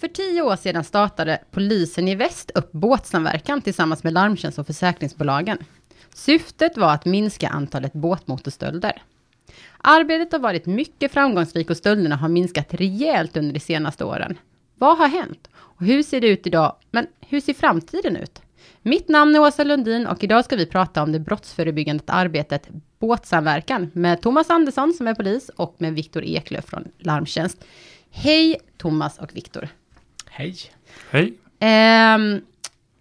För tio år sedan startade polisen i väst upp båtsamverkan tillsammans med larmtjänst och försäkringsbolagen. Syftet var att minska antalet båtmotorstölder. Arbetet har varit mycket framgångsrikt och stölderna har minskat rejält under de senaste åren. Vad har hänt? Och hur ser det ut idag? Men hur ser framtiden ut? Mitt namn är Åsa Lundin och idag ska vi prata om det brottsförebyggande arbetet Båtsamverkan med Thomas Andersson som är polis och med Viktor Eklöf från Larmtjänst. Hej Thomas och Viktor. Hej. Hej. Eh,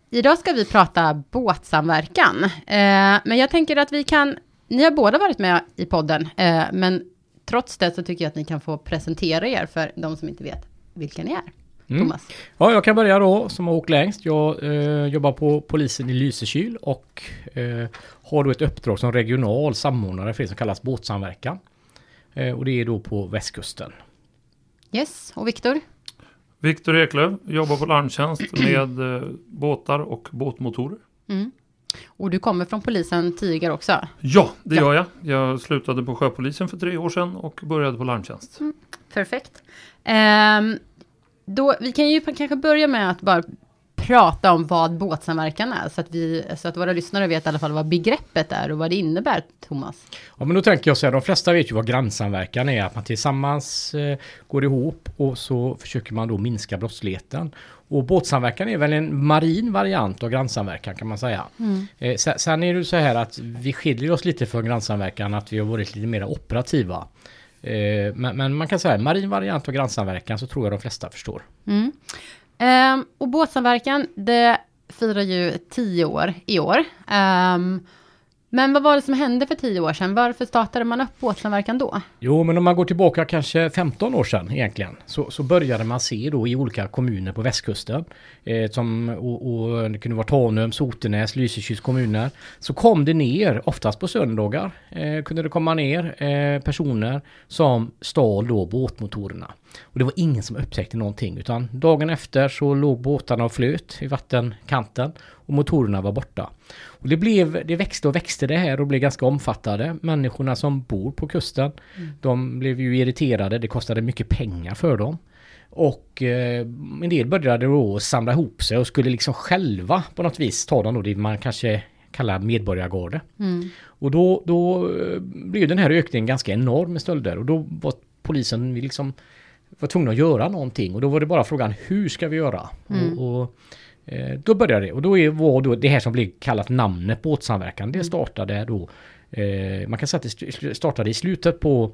idag ska vi prata båtsamverkan. Eh, men jag tänker att vi kan, ni har båda varit med i podden, eh, men trots det så tycker jag att ni kan få presentera er för de som inte vet vilka ni är. Mm. Thomas. Ja, jag kan börja då som har åkt längst. Jag eh, jobbar på polisen i Lysekil och eh, har då ett uppdrag som regional samordnare för det som kallas båtsamverkan. Eh, och det är då på västkusten. Yes, och Viktor? Viktor Eklöf, jobbar på larmtjänst med eh, båtar och båtmotorer. Mm. Och du kommer från polisen tidigare också? Ja, det Ja. gör jag. Jag slutade på sjöpolisen för tre år sedan och började på larmtjänst. Perfekt. Ehm, då, vi kan ju kanske börja med att bara prata om vad båtsamverkan är, så att, vi, så att våra lyssnare vet i alla fall vad begreppet är och vad det innebär, Thomas. Ja men då tänker jag så här, de flesta vet ju vad grannsamverkan är, att man tillsammans eh, går ihop och så försöker man då minska brottsligheten. Och båtsamverkan är väl en marin variant av grannsamverkan kan man säga. Eh, sen, sen är det så här att vi skiljer oss lite från grannsamverkan, att vi har varit lite mer operativa. Eh, men, men man kan säga marin variant av grannsamverkan så tror jag de flesta förstår. Mm. Um, och båtsamverkan, det firar ju tio år i år. Um, men vad var det som hände för tio år sedan? Varför startade man upp båtsamverkan då? Jo, men om man går tillbaka kanske 15 år sedan egentligen så, så började man se då i olika kommuner på västkusten eh, som, och, och det kunde vara Tanum, Sotenäs, Lysekils kommuner. Så kom det ner, oftast på söndagar, eh, kunde det komma ner eh, personer som stal då båtmotorerna. Och det var ingen som upptäckte någonting utan dagen efter så låg båtarna och flöt i vattenkanten och motorerna var borta. Och det, blev, det växte och växte det här och blev ganska omfattande. Människorna som bor på kusten, de blev ju irriterade. Det kostade mycket pengar för dem. Och eh, en del började då samla ihop sig och skulle liksom själva på något vis ta dem då, det man kanske kallar medborgargarde. Mm. Och då, då eh, blev den här ökningen ganska enorm med stölder och då var polisen liksom var tvungna att göra någonting och då var det bara frågan hur ska vi göra? Mm. Och, och eh, då började det och då är, var då det här som blev kallat namnet båtsamverkan det startade då eh, man kan säga att det st- startade i slutet på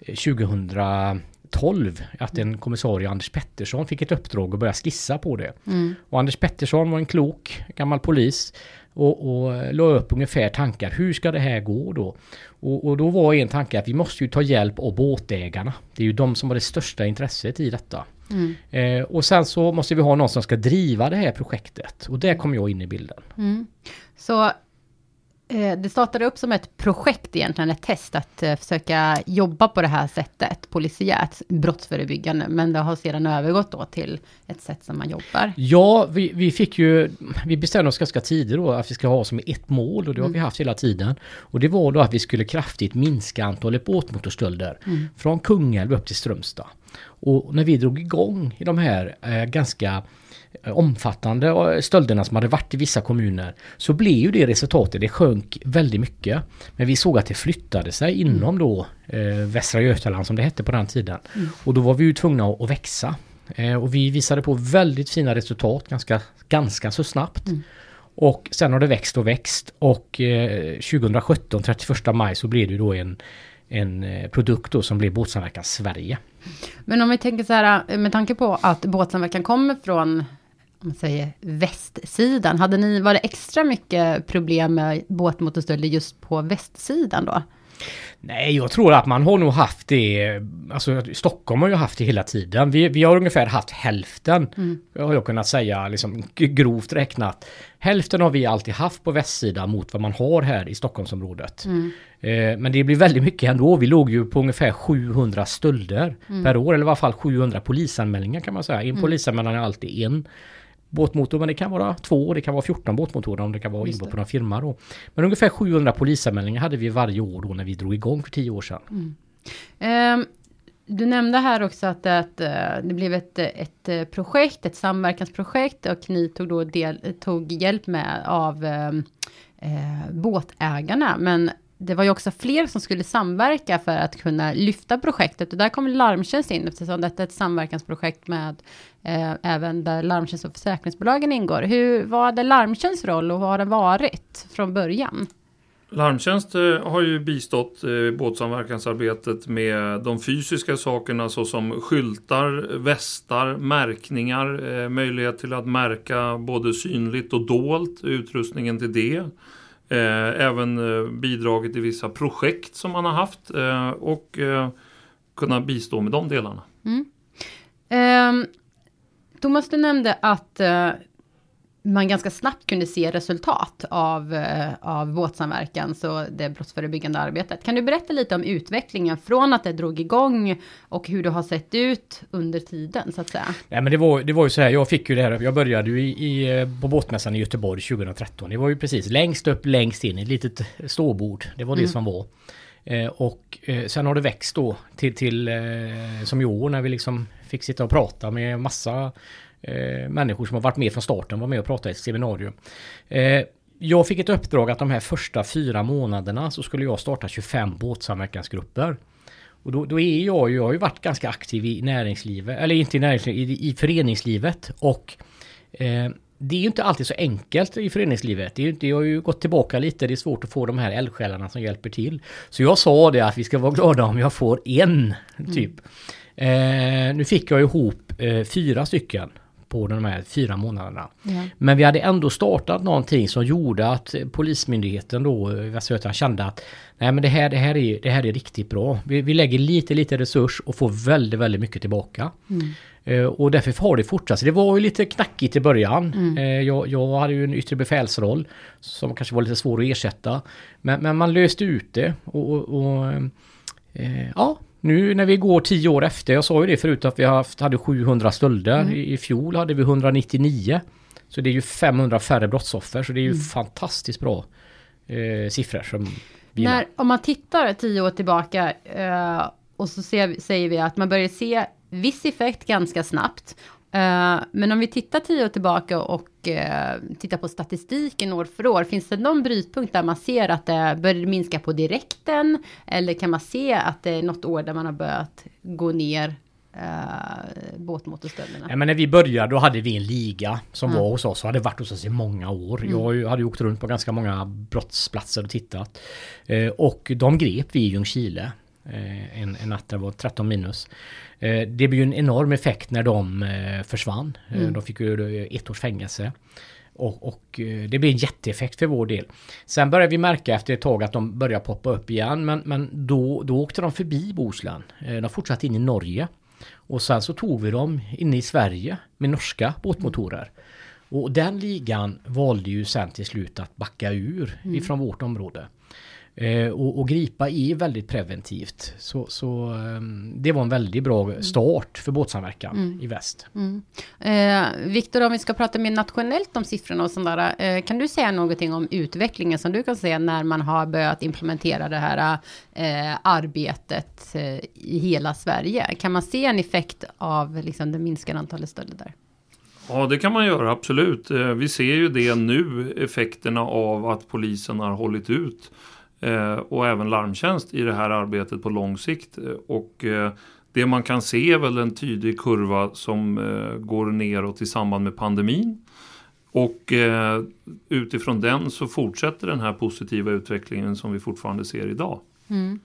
eh, 2012 att en kommissarie Anders Pettersson fick ett uppdrag att börja skissa på det. Mm. Och Anders Pettersson var en klok gammal polis och, och la upp ungefär tankar. Hur ska det här gå då? Och, och då var en tanke att vi måste ju ta hjälp av båtägarna. Det är ju de som har det största intresset i detta. Mm. Eh, och sen så måste vi ha någon som ska driva det här projektet. Och där kom jag in i bilden. Mm. Så eh, det startade upp som ett projekt egentligen, ett test att eh, försöka jobba på det här sättet, polisiärt, brottsförebyggande, men det har sedan övergått då till ett sätt som man jobbar. Ja, vi, vi fick ju, vi bestämde oss ganska tidigt då att vi ska ha som ett mål och det har vi haft hela tiden. Och det var då att vi skulle kraftigt minska antalet båtmotorstölder från Kungälv upp till Strömstad. Och när vi drog igång i de här eh, ganska eh, omfattande stölderna som hade varit i vissa kommuner så blev ju det resultatet, det sjönk väldigt mycket. Men vi såg att det flyttade sig inom då eh, Västra Götaland som det hette på den tiden. Och då var vi ju tvungna att, att växa. Eh, och vi visade på väldigt fina resultat ganska, ganska så snabbt. Och sen har det växt och växt och eh, 2017, 31 maj, så blev det ju då en, en eh, produkt då som blev Båtsamverkan Sverige. Men om vi tänker så här, eh, med tanke på att båtsamverkan kommer från, man säger västsidan, hade ni, var det extra mycket problem med båtmotorstölder just på västsidan då? Nej, jag tror att man har nog haft det, alltså Stockholm har ju haft det hela tiden. Vi, vi har ungefär haft hälften, har jag kunnat säga, liksom grovt räknat. Hälften har vi alltid haft på västsidan mot vad man har här i Stockholmsområdet. Eh, men det blir väldigt mycket ändå. Vi låg ju på ungefär 700 stölder per år, eller i alla fall 700 polisanmälningar kan man säga. En polisanmälan är alltid en båtmotor, men det kan vara två, det kan vara 14 båtmotorer om det kan vara det. på någon firma då. Men ungefär 700 polisanmälningar hade vi varje år då när vi drog igång för 10 år sedan. Ehm, du nämnde här också att, att eh, det blev ett, ett eh, projekt, ett samverkansprojekt och ni tog då del, tog hjälp med av eh, eh, båtägarna. Men det var ju också fler som skulle samverka för att kunna lyfta projektet och där kom Larmtjänst in eftersom detta är ett samverkansprojekt med eh, även där Larmtjänst och försäkringsbolagen ingår. Hur var det Larmtjänsts roll och vad har det varit från början? Larmtjänst eh, har ju bistått eh, båtsamverkansarbetet med de fysiska sakerna såsom skyltar, västar, märkningar, eh, möjlighet till att märka både synligt och dolt, utrustningen till det. Eh, även eh, bidragit i vissa projekt som man har haft eh, och kunna bistå med de delarna. Mm. Ehm, Thomas, du nämnde att man ganska snabbt kunde se resultat av, eh, av båtsamverkan, så det brottsförebyggande arbetet. Kan du berätta lite om utvecklingen från att det drog igång och hur det har sett ut under tiden så att säga? Nej men det var, det var ju så här, jag fick ju det här, jag började ju i, i, på båtmässan i Göteborg 2013. Det var ju precis längst upp, längst in, ett litet ståbord. Det var det mm. som var. Eh, och eh, sen har det växt då till, till eh, som i år när vi liksom fick sitta och prata med massa eh, människor som har varit med från starten var med och pratade i ett seminarium. Eh, jag fick ett uppdrag att de här första fyra månaderna så skulle jag starta 25 båtsamverkansgrupper. Och då, då, är jag ju, jag har ju varit ganska aktiv i näringslivet, eller inte i näringslivet, i, i föreningslivet och eh, det är ju inte alltid så enkelt i föreningslivet. Det är ju inte, jag har ju gått tillbaka lite, det är svårt att få de här eldsjälarna som hjälper till. Så jag sa det att vi ska vara glada om jag får en, typ. Mm. Eh, nu fick jag ihop eh, fyra stycken på de här fyra månaderna. Ja. Men vi hade ändå startat någonting som gjorde att Polismyndigheten då i Västra Götaland kände att nej men det här, det här, är, det här är riktigt bra. Vi, vi lägger lite, lite resurs och får väldigt, väldigt mycket tillbaka. Mm. Uh, och därför har det fortsatt. Så det var ju lite knackigt i början. Mm. Uh, jag, jag hade ju en yttre befälsroll som kanske var lite svår att ersätta. Men, men man löste ut det och, och, och uh, ja, nu när vi går tio år efter, jag sa ju det förut att vi haft, hade 700 stölder. Mm. I, fjol hade vi 199. Så det är ju 500 färre brottsoffer. Så det är ju mm. fantastiskt bra eh, siffror. Som vi när, om man tittar tio år tillbaka eh, och så ser, säger vi att man börjar se viss effekt ganska snabbt. Uh, men om vi tittar tio år tillbaka och uh, tittar på statistiken år för år, finns det någon brytpunkt där man ser att det börjar minska på direkten? Eller kan man se att det är något år där man har börjat gå ner uh, båtmotorstölderna? Ja, men när vi började då hade vi en liga som mm. var hos oss och hade varit hos oss i många år. Mm. Jag hade ju åkt runt på ganska många brottsplatser och tittat. Uh, och de grep vi i Ljungskile en, en natt där det var 13 minus. Eh, det blev ju en enorm effekt när de eh, försvann. Eh, mm. De fick ju ett års fängelse. Och, och, det blev en jätteeffekt för vår del. Sen började vi märka efter ett tag att de började poppa upp igen. Men, men då, då åkte de förbi Bohuslän. De fortsatte in i Norge. Och sen så tog vi dem in i Sverige med norska båtmotorer. Och den ligan valde ju sen till slut att backa ur mm. ifrån vårt område. Eh, och, och, gripa är väldigt preventivt. Så, så eh, det var en väldigt bra start för båtsamverkan mm. i väst. Mm. Eh, Viktor, om vi ska prata mer nationellt om siffrorna och sådär. Eh, kan du säga någonting om utvecklingen som du kan se när man har börjat implementera det här eh, arbetet eh, i hela Sverige? Kan man se en effekt av liksom, det minskade antalet stölder där? Ja, det kan man göra, absolut. Eh, vi ser ju det nu, effekterna av att polisen har hållit ut Eh, och även larmtjänst i det här arbetet på lång sikt. Eh, och eh, det man kan se är väl en tydlig kurva som går neråt i samband med pandemin. Och utifrån den så fortsätter den här positiva utvecklingen som vi fortfarande ser idag. Mm.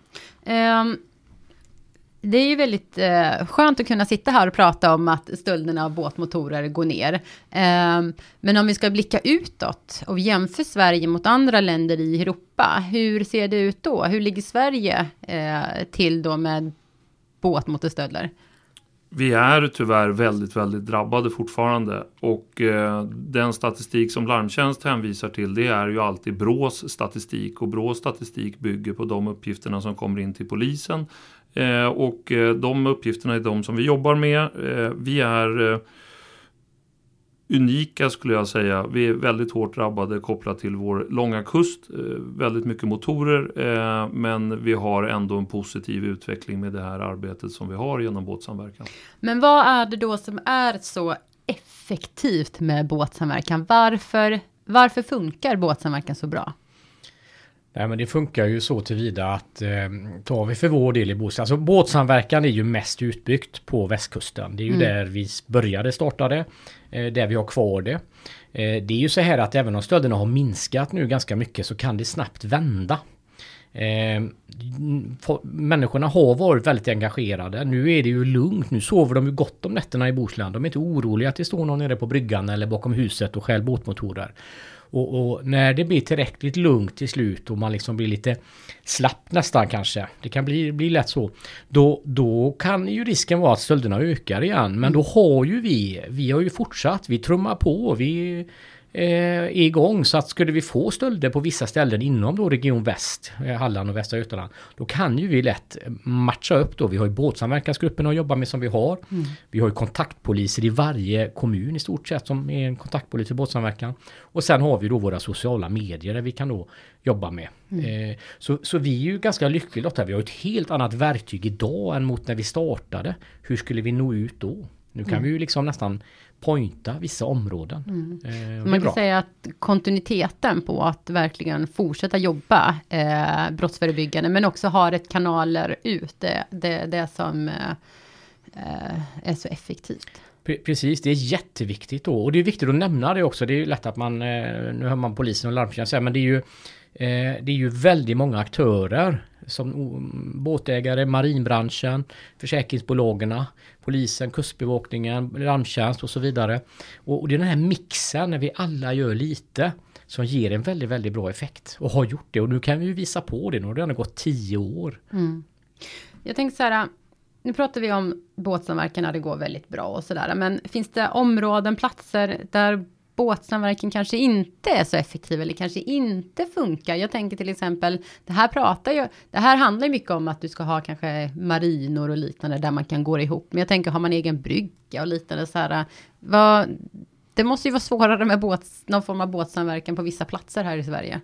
Um det är ju väldigt eh, skönt att kunna sitta här och prata om att stölderna av båtmotorer går ner. Eh, men om vi ska blicka utåt och jämför Sverige mot andra länder i Europa, hur ser det ut då? Hur ligger Sverige eh, till då med båtmotorstölder? Vi är tyvärr väldigt, väldigt drabbade fortfarande. Och eh, den statistik som Larmtjänst hänvisar till det är ju alltid Brås statistik. Och Brås statistik bygger på de uppgifterna som kommer in till polisen. Eh, och eh, de uppgifterna är de som vi jobbar med. Eh, vi är eh, unika skulle jag säga. Vi är väldigt hårt drabbade kopplat till vår långa kust. Eh, väldigt mycket motorer eh, men vi har ändå en positiv utveckling med det här arbetet som vi har genom båtsamverkan. Men vad är det då som är så effektivt med båtsamverkan? Varför, varför funkar båtsamverkan så bra? Nej men det funkar ju så tillvida att eh, tar vi för vår del i Bohuslän, alltså båtsamverkan är ju mest utbyggt på västkusten. Det är ju mm. där vi började startade, eh, där vi har kvar det. Eh, det är ju så här att även om stölderna har minskat nu ganska mycket så kan det snabbt vända. Eh, människorna har varit väldigt engagerade. Nu är det ju lugnt. Nu sover de ju gott om nätterna i Bohuslän. De är inte oroliga att det står någon nere på bryggan eller bakom huset och stjäl båtmotorer. Och, och, när det blir tillräckligt lugnt till slut och man liksom blir lite slapp nästan kanske. Det kan bli, bli lätt så. Då, då kan ju risken vara att stölderna ökar igen. Men då har ju vi, vi har ju fortsatt, vi trummar på, vi eh, igång. Så att skulle vi få stölder på vissa ställen inom då Region Väst, eh, Halland och Västra Götaland, då kan ju vi lätt matcha upp då. Vi har ju båtsamverkansgruppen att jobba med som vi har. Mm. Vi har ju kontaktpoliser i varje kommun i stort sett som är en kontaktpolis för båtsamverkan. Och sen har vi då våra sociala medier där vi kan då jobba med. Mm. Eh, så, så vi är ju ganska lyckliga Lotta. Vi har ett helt annat verktyg idag än mot när vi startade. Hur skulle vi nå ut då? Nu kan mm. vi ju liksom nästan pointa vissa områden. Mm. Eh, Man kan bra. säga att kontinuiteten på att verkligen fortsätta jobba eh, brottsförebyggande men också ha ett kanaler ut, det, det, det som eh, eh, är så effektivt. Precis, det är jätteviktigt då. Och det är viktigt att nämna det också. Det är ju lätt att man, eh, nu hör man polisen och larmtjänst säga, men det är ju det är ju väldigt många aktörer som båtägare, marinbranschen, försäkringsbolagen, polisen, kustbevakningen, larmtjänst och så vidare. Och, det är den här mixen när vi alla gör lite som ger en väldigt, väldigt bra effekt och har gjort det. Och nu kan vi ju visa på det. Nu har det redan gått tio år. Mm. Jag tänkte så här, nu pratar vi om båtsamverkan när det går väldigt bra och sådär. Men finns det områden, platser där båtsamverkan kanske inte är så effektiv eller kanske inte funkar. Jag tänker till exempel, det här pratar ju, det här handlar mycket om att du ska ha kanske marinor och liknande där man kan gå ihop. Men jag tänker, har man egen brygga och liknande så här, vad, det måste ju vara svårare med båt, någon form av båtsamverkan på vissa platser här i Sverige.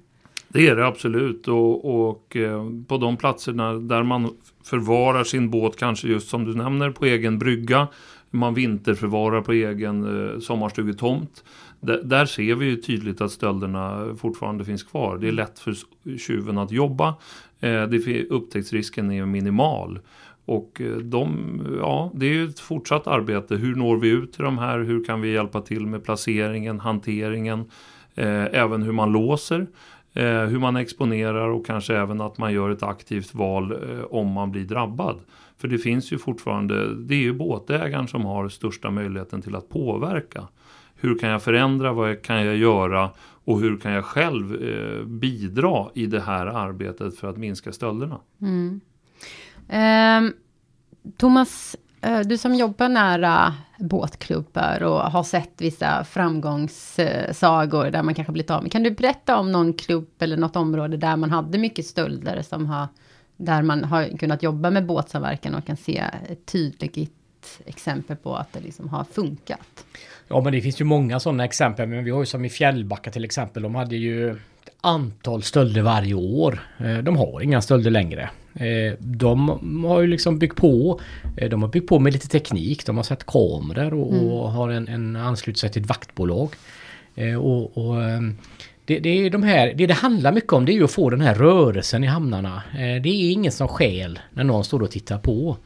Det är det absolut och, och eh, på de platserna där man förvarar sin båt, kanske just som du nämner på egen brygga, man vinterförvarar på egen eh, sommarstugetomt där, ser vi ju tydligt att stölderna fortfarande finns kvar. Det är lätt för tjuven att jobba. Eh, det, upptäcktsrisken är minimal. Och eh, de, ja, det är ju ett fortsatt arbete. Hur når vi ut till de här? Hur kan vi hjälpa till med placeringen, hanteringen? Eh, även hur man låser. Eh, hur man exponerar och kanske även att man gör ett aktivt val om man blir drabbad. För det finns ju fortfarande, det är ju båtägaren som har största möjligheten till att påverka. Hur kan jag förändra? Vad kan jag göra? Och hur kan jag själv eh, bidra i det här arbetet för att minska stölderna? Mm. Eh, Thomas, eh, du som jobbar nära båtklubbar och har sett vissa framgångssagor där man kanske blivit av med. Kan du berätta om någon klubb eller något område där man hade mycket stölder som har där man har kunnat jobba med båtsamverkan och kan se ett tydligt exempel på att det liksom har funkat? Ja men det finns ju många sådana exempel. Men vi har ju som i Fjällbacka till exempel. De hade ju ett antal stölder varje år. Eh, de har inga stölder längre. Eh, de har ju liksom byggt på. Eh, de har byggt på med lite teknik. De har sett kameror och, mm. och har en, en anslutit sig till ett vaktbolag. Och, och det, det, är de här, det det handlar mycket om det är ju att få den här rörelsen i hamnarna. Det är ingen som skäl när någon står och tittar på.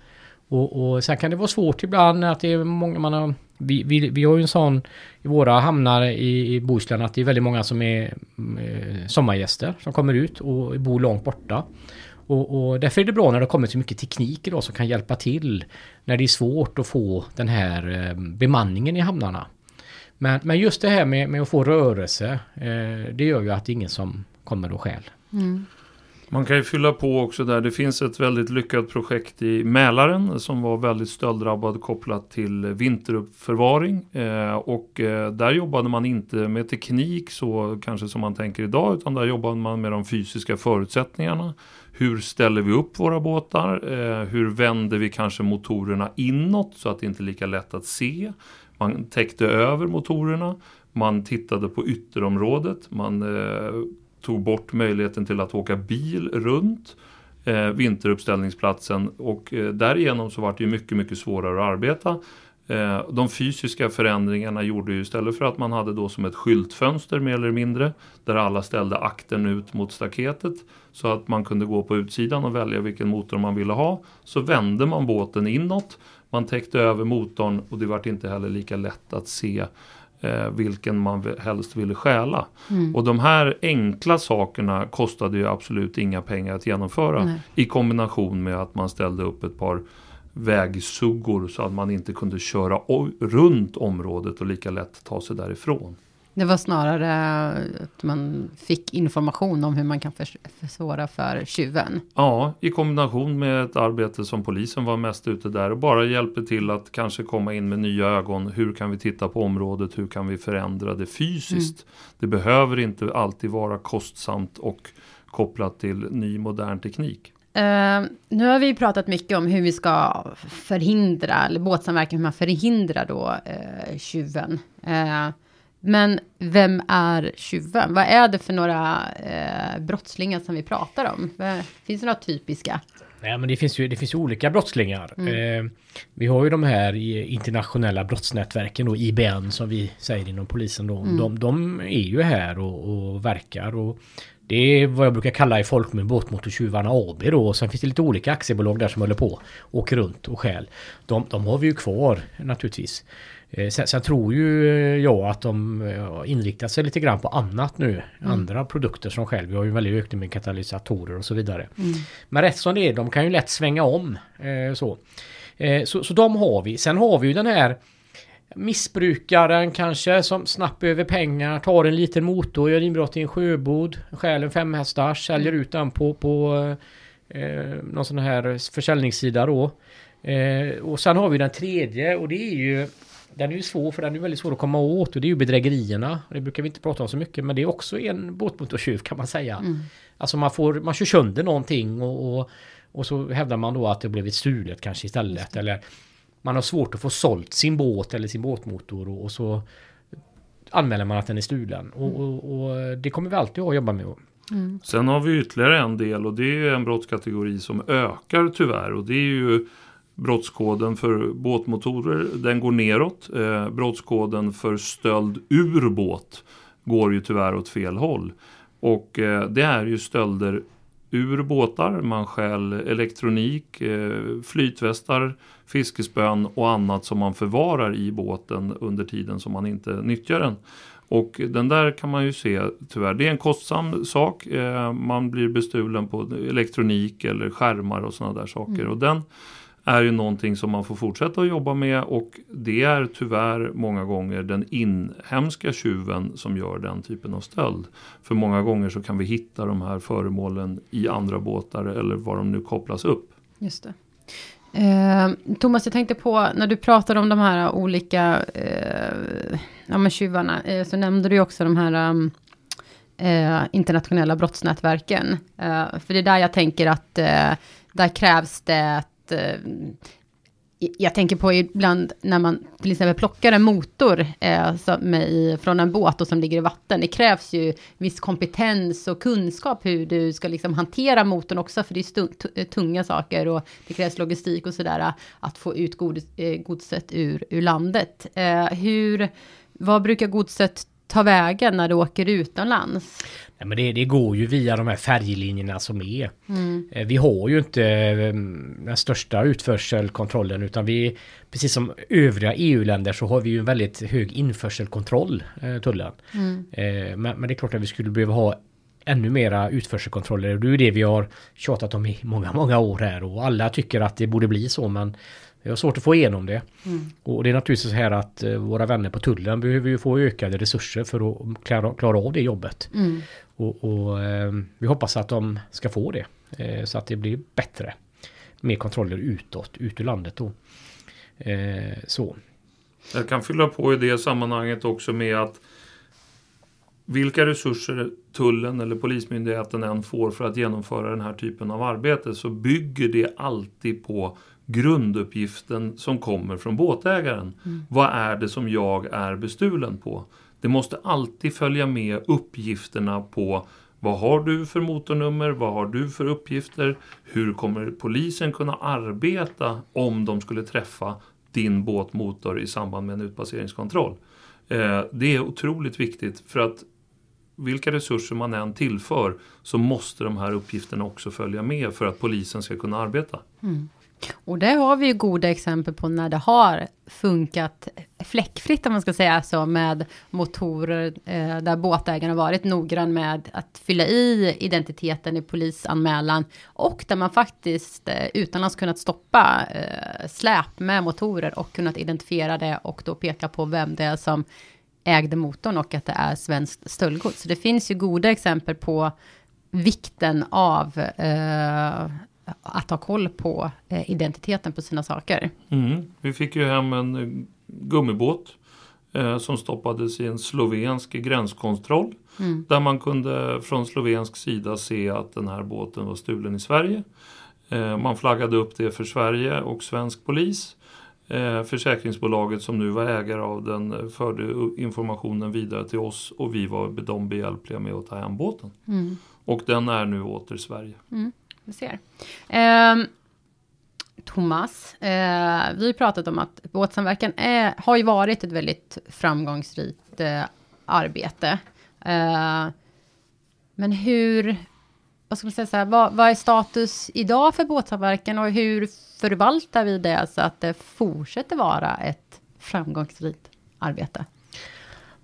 Och, och sen kan det vara svårt ibland att det är många man har vi, vi, vi har ju en sån i våra hamnar i, i Bohuslän att det är väldigt många som är eh, sommargäster som kommer ut och bor långt borta. Och, och, därför är det bra när det kommer så mycket teknik idag som kan hjälpa till när det är svårt att få den här eh, bemanningen i hamnarna. Men, men just det här med, med att få rörelse, eh, det gör ju att det är ingen som kommer och stjäl. Mm. Man kan ju fylla på också där. Det finns ett väldigt lyckat projekt i Mälaren som var väldigt stölddrabbad kopplat till vinteruppförvaring. Eh, och eh, där jobbade man inte med teknik så kanske som man tänker idag utan där jobbade man med de fysiska förutsättningarna. Hur ställer vi upp våra båtar? Eh, hur vänder vi kanske motorerna inåt så att det inte är lika lätt att se? Man täckte över motorerna, man tittade på ytterområdet, man eh, tog bort möjligheten till att åka bil runt eh, vinteruppställningsplatsen och eh, därigenom så var det ju mycket, mycket svårare att arbeta. Eh, de fysiska förändringarna gjorde ju istället för att man hade då som ett skyltfönster mer eller mindre där alla ställde akten ut mot staketet så att man kunde gå på utsidan och välja vilken motor man ville ha. Så vände man båten inåt, man täckte över motorn och det var inte heller lika lätt att se eh, vilken man helst ville stjäla. Mm. Och de här enkla sakerna kostade ju absolut inga pengar att genomföra Nej. i kombination med att man ställde upp ett par vägsuggor så att man inte kunde köra runt området och lika lätt ta sig därifrån. Det var snarare att man fick information om hur man kan försvåra för tjuven. Ja, i kombination med ett arbete som polisen var mest ute där och bara hjälper till att kanske komma in med nya ögon. Hur kan vi titta på området? Hur kan vi förändra det fysiskt? Mm. Det behöver inte alltid vara kostsamt och kopplat till ny modern teknik. Uh, nu har vi pratat mycket om hur vi ska förhindra, eller båtsamverkan, hur man förhindrar då uh, tjuven. Uh, men vem är tjuven? Vad är det för några uh, brottslingar som vi pratar om? Finns det några typiska? Nej, men det finns ju, det finns ju olika brottslingar. Mm. Eh, vi har ju de här internationella brottsnätverken och IBN som vi säger inom polisen. Då. Mm. De, de, är ju här och, och verkar. Och det är vad jag brukar kalla i folkmun Båtmotortjuvarna AB då. Och sen finns det lite olika aktiebolag där som håller på. Åker runt och skäl. De, de har vi ju kvar naturligtvis. Eh, sen, sen, tror ju jag att de inriktar sig lite grann på annat nu. Mm. Andra produkter som själv. Vi har ju en väldigt ökning med katalysatorer och så vidare. Mm. Men rätt som det är, de kan ju lätt svänga om. Eh, så. Eh, så. Så de har vi. Sen har vi ju den här missbrukaren kanske som snabbt behöver pengar, tar en liten motor, gör inbrott i en sjöbod, stjäl en femhästars, säljer ut den på, på eh, någon sån här försäljningssida då. Eh, och sen har vi den tredje och det är ju den är ju svår för den är väldigt svår att komma åt och det är ju bedrägerierna. Det brukar vi inte prata om så mycket men det är också en båtmotortjuv kan man säga. Mm. Alltså man får, man kör sönder någonting och, och, och så hävdar man då att det blivit stulet kanske istället. Eller man har svårt att få sålt sin båt eller sin båtmotor och, och så anmäler man att den är stulen. Och, mm. och, och, det kommer vi alltid att jobba med. Mm. Sen har vi ytterligare en del och det är en brottskategori som ökar tyvärr och det är ju brottskoden för båtmotorer. Den går neråt. Eh, brottskoden för stöld ur båt går ju tyvärr åt fel håll. Och eh, det är ju stölder ur båtar, man stjäl elektronik, eh, flytvästar, fiskespön och annat som man förvarar i båten under tiden som man inte nyttjar den. Och den där kan man ju se tyvärr, det är en kostsam sak. Eh, man blir bestulen på elektronik eller skärmar och sådana där saker. Mm. Och den är ju någonting som man får fortsätta att jobba med och det är tyvärr många gånger den inhemska tjuven som gör den typen av stöld. För många gånger så kan vi hitta de här föremålen i andra båtar eller var de nu kopplas upp. Just det. Eh, Thomas, jag tänkte på när du pratade om de här olika eh, ja, men tjuvarna, eh, så nämnde du också de här um, eh, internationella brottsnätverken. Eh, för det är där jag tänker att eh, där krävs det att eh, jag tänker på ibland när man till exempel plockar en motor eh, alltså som i, från en båt och som ligger i vatten. Det krävs ju viss kompetens och kunskap hur du ska liksom hantera motorn också, för det är eh, tunga saker och det krävs logistik och sådär eh, att få ut god, eh, godset ur, ur landet. Eh, hur, vad brukar godset ta vägen när du åker utomlands? Nej, men det, det, går ju via de här färjelinjerna som är. Mm. Eh, vi har ju inte eh, den största utförselkontrollen utan vi, precis som övriga EU-länder så har vi ju en väldigt hög införselkontroll, eh, tullen. Mm. Men, men det är klart att vi skulle behöva ha ännu mera utförselkontroller. Det är ju det vi har tjatat om i många, många år här och alla tycker att det borde bli så men vi har svårt att få igenom det. Mm. Och det är naturligtvis så här att eh, våra vänner på tullen behöver ju få ökade resurser för att klara, klara av det jobbet. Mm. Och, och eh, vi hoppas att de ska få det. Eh, så att det blir bättre. Mer kontroller utåt, ut ur landet då. Så. Jag kan fylla på i det sammanhanget också med att vilka resurser tullen eller polismyndigheten än får för att genomföra den här typen av arbete så bygger det alltid på grunduppgiften som kommer från båtägaren. Mm. Vad är det som jag är bestulen på? Det måste alltid följa med uppgifterna på vad har du för motornummer? Vad har du för uppgifter? Hur kommer polisen kunna arbeta om de skulle träffa din båtmotor i samband med en utpasseringskontroll? Eh, det är otroligt viktigt för att vilka resurser man än tillför så måste de här uppgifterna också följa med för att polisen ska kunna arbeta. Mm. Och det har vi ju goda exempel på när det har funkat fläckfritt, om man ska säga så, med motorer eh, där båtägaren har varit noggrann med att fylla i identiteten i polisanmälan och där man faktiskt eh, utomlands kunnat stoppa eh, släp med motorer och kunnat identifiera det och då peka på vem det är som ägde motorn och att det är svenskt stöldgods. Så det finns ju goda exempel på vikten av eh, att ha koll på eh, identiteten på sina saker. Mm. Vi fick ju hem en eh, gummibåt eh, som stoppades i en slovensk gränskontroll. Mm. Där man kunde från slovensk sida se att den här båten var stulen i Sverige. Eh, man flaggade upp det för Sverige och svensk polis. Eh, försäkringsbolaget som nu var ägare av den eh, förde informationen vidare till oss och vi var de behjälpliga med att ta hem båten. Mm. Och den är nu åter Sverige. Vi ser. Eh, Thomas, eh, vi har pratat om att båtsamverkan är, har ju varit ett väldigt framgångsrikt eh, arbete. Ehm, men hur, vad ska man säga så här, vad, vad, är status idag för båtsamverkan och hur förvaltar vi det så att det fortsätter vara ett framgångsrikt arbete?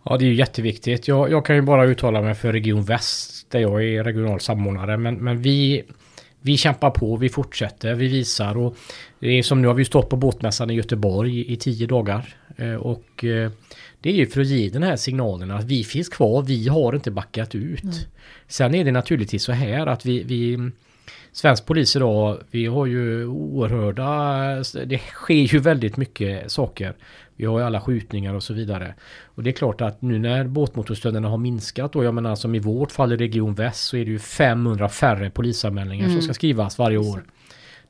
Ja, det är ju jätteviktigt. Jag, jag kan ju bara uttala mig för Region Väst, där jag är regional samordnare, men, men vi vi kämpar på, vi fortsätter, vi visar och som nu har vi stått på båtmässan i Göteborg i tio dagar eh, och eh, det är ju för att ge den här signalen att vi finns kvar, vi har inte backat ut. Mm. Sen är det naturligtvis så här att vi, vi Svensk polis idag, vi har ju oerhörda, det sker ju väldigt mycket saker. Vi har ju alla skjutningar och så vidare. Och det är klart att nu när båtmotorstölderna har minskat och jag menar som i vårt fall i Region Väst så är det ju 500 färre polisanmälningar mm. som ska skrivas varje år.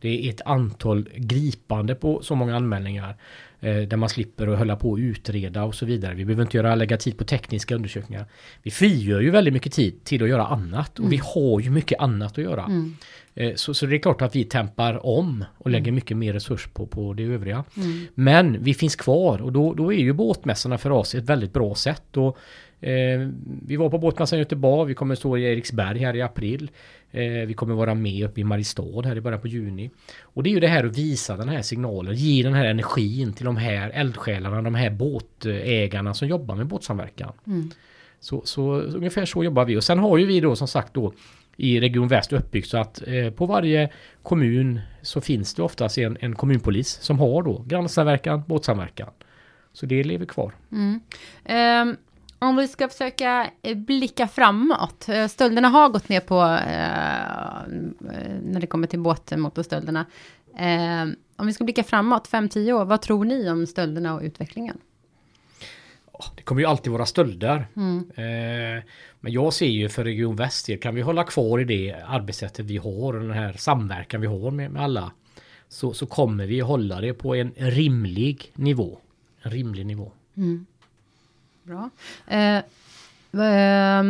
Det är ett antal gripande på så många anmälningar. Eh, där man slipper att hålla på och utreda och så vidare. Vi behöver inte göra, lägga tid på tekniska undersökningar. Vi frigör ju väldigt mycket tid till att göra annat och mm. vi har ju mycket annat att göra. Mm. Eh, så, så det är klart att vi tempar om och lägger mm. mycket mer resurs på, på det övriga. Mm. Men vi finns kvar och då, då är ju båtmässorna för oss ett väldigt bra sätt. Och, vi var på båtmässan i Göteborg, vi kommer stå i Eriksberg här i april. Eh, vi kommer vara med uppe i Mariestad här i början på juni. Och det är ju det här att visa den här signalen, ge den här energin till de här eldsjälarna, de här båtägarna som jobbar med båtsamverkan. Mm. Så, så ungefär så jobbar vi och sen har ju vi då som sagt då i Region Väst uppbyggt så att eh, på varje kommun så finns det oftast en, en kommunpolis som har då grannsamverkan, båtsamverkan. Så det lever kvar. Mm. Um, om vi ska försöka eh, blicka framåt. Eh, stölderna har gått ner på uh, när det kommer till båtmotorstölderna. Uh, om vi ska blicka framåt, 5-10 år, vad tror ni om stölderna och utvecklingen? det kommer ju alltid vara stölder. Mm. Eh, men jag ser ju för Region Väst, kan vi hålla kvar i det arbetssättet vi har, den här samverkan vi har med, med alla, så, så kommer vi hålla det på en rimlig nivå. En rimlig nivå. Mm. Bra. Eh, eh,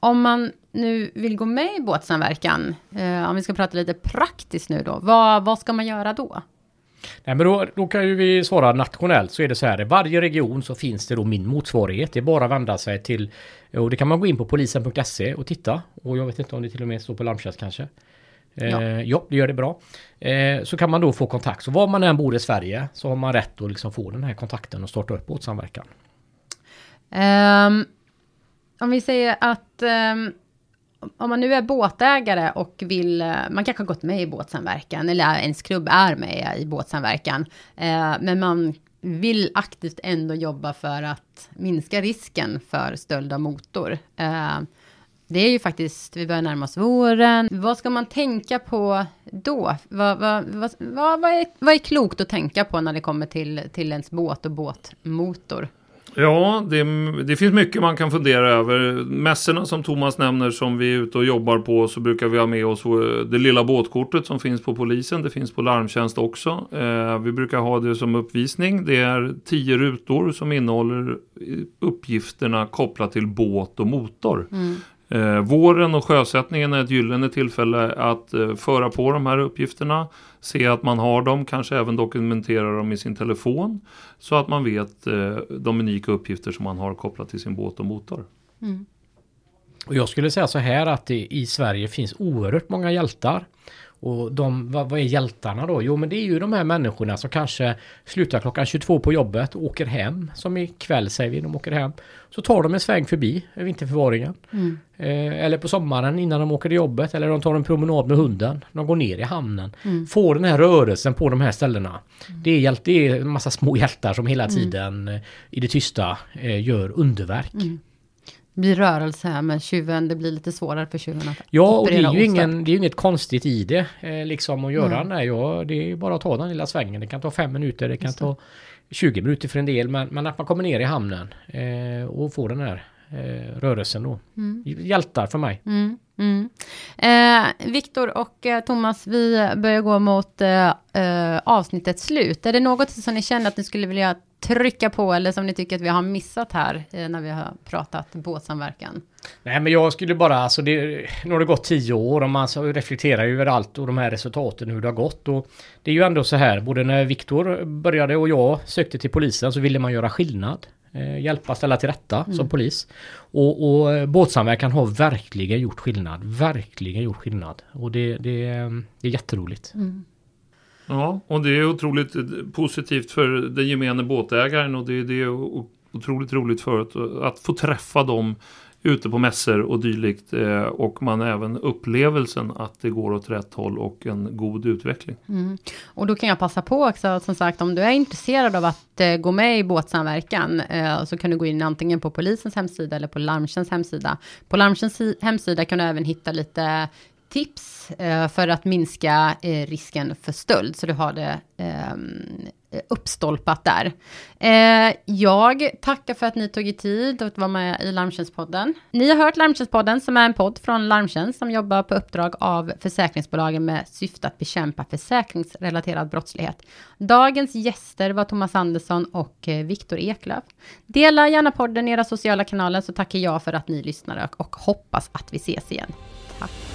om man nu vill gå med i båtsamverkan, eh, om vi ska prata lite praktiskt nu då, vad, vad ska man göra då? Nej men då, då kan ju vi svara nationellt så är det så här. I varje region så finns det då min motsvarighet. Det är bara att vända sig till och det kan man gå in på polisen.se och titta. Och jag vet inte om det till och med står på larmtjänst kanske. Eh, ja. Eh, ja, det gör det bra. Eh, så kan man då få kontakt. Så var man än bor i Sverige så har man rätt att liksom få den här kontakten och starta upp båtsamverkan. Um, om vi säger att um, om man nu är båtägare och vill, eh, man kanske har gått med i båtsamverkan, eller ens klubb är med i båtsamverkan, uh, men man vill aktivt ändå jobba för att minska risken för stöld av motor. Uh, det är ju faktiskt, vi börjar närma oss våren. Vad ska man tänka på då? Vad, vad, vad, vad, är, vad är klokt att tänka på när det kommer till, till ens båt och båtmotor? Ja, det, det, finns mycket man kan fundera över. Mässorna som Thomas nämner som vi är ute och jobbar på så brukar vi ha med oss eh, det lilla båtkortet som finns på polisen. Det finns på larmtjänst också. Eh, vi brukar ha det som uppvisning. Det är tio rutor som innehåller eh, uppgifterna kopplat till båt och motor. Mm. Eh, våren och sjösättningen är ett gyllene tillfälle att eh, föra på de här uppgifterna, se att man har dem, kanske även dokumentera dem i sin telefon så att man vet eh, de unika uppgifter som man har kopplat till sin båt och motor. Mm. Och jag skulle säga så här att det i Sverige finns oerhört många hjältar. Och de, vad, vad, är hjältarna då? Jo men det är ju de här människorna som kanske slutar klockan 22 på jobbet och åker hem. Som ikväll säger vi, de åker hem. Så tar de en sväng förbi vinterförvaringen. Mm. Eh, eller på sommaren innan de åker till jobbet. Eller de tar en promenad med hunden. De går ner i hamnen. Mm. Får den här rörelsen på de här ställena. Mm. Det, är hjält, det är en massa små hjältar som hela mm. tiden eh, i det tysta eh, gör underverk. Blir rörelse här med tjuven, det blir lite svårare för tjuven att Ja, och det är ju ingen, det är inget konstigt i det, eh, liksom att göra mm. det. Ja, det är bara att ta den lilla svängen. Det kan ta fem minuter, det kan ta 20 minuter för en del, men, men att man kommer ner i hamnen eh, och får den här eh, rörelsen då. Mm. Hjältar för mig. Mm. Mm. Eh, Viktor och eh, Thomas, vi börjar gå mot eh, eh, avsnittets slut. Är det något som ni känner att ni skulle vilja trycka på eller som ni tycker att vi har missat här eh, när vi har pratat båtsamverkan? Nej men jag skulle bara, alltså det, nu har det gått tio år och man reflekterar ju över allt och de här resultaten hur det har gått och det är ju ändå så här, både när Viktor började och jag sökte till polisen så ville man göra skillnad. Eh, hjälpa, ställa till rätta mm. som polis. Och, och eh, båtsamverkan har verkligen gjort skillnad, verkligen gjort skillnad. Och det, det, det är jätteroligt. Mm. Ja, och det är otroligt positivt för den gemene båtägaren och det, det är otroligt roligt för att, att få träffa dem ute på mässor och dylikt eh, och man även upplevelsen att det går åt rätt håll och en god utveckling. Mm. Och då kan jag passa på också, som sagt, om du är intresserad av att eh, gå med i båtsamverkan, eh, så kan du gå in antingen på polisens hemsida eller på Larmtjänsts hemsida. På Larmtjänsts hemsida kan du även hitta lite tips eh, för att minska eh, risken för stöld, så du har det ehm, Eh, uppstolpat där. Eh, jag tackar för att ni tog er tid att vara med i Larmtjänstpodden. Ni har hört Larmtjänstpodden som är en podd från Larmtjänst som jobbar på uppdrag av försäkringsbolagen med syfte att bekämpa försäkringsrelaterad brottslighet. Dagens gäster var Thomas Andersson och eh, Viktor Eklöf. Dela gärna podden i era sociala kanaler så tackar jag för att ni lyssnar och hoppas att vi ses igen. Tack.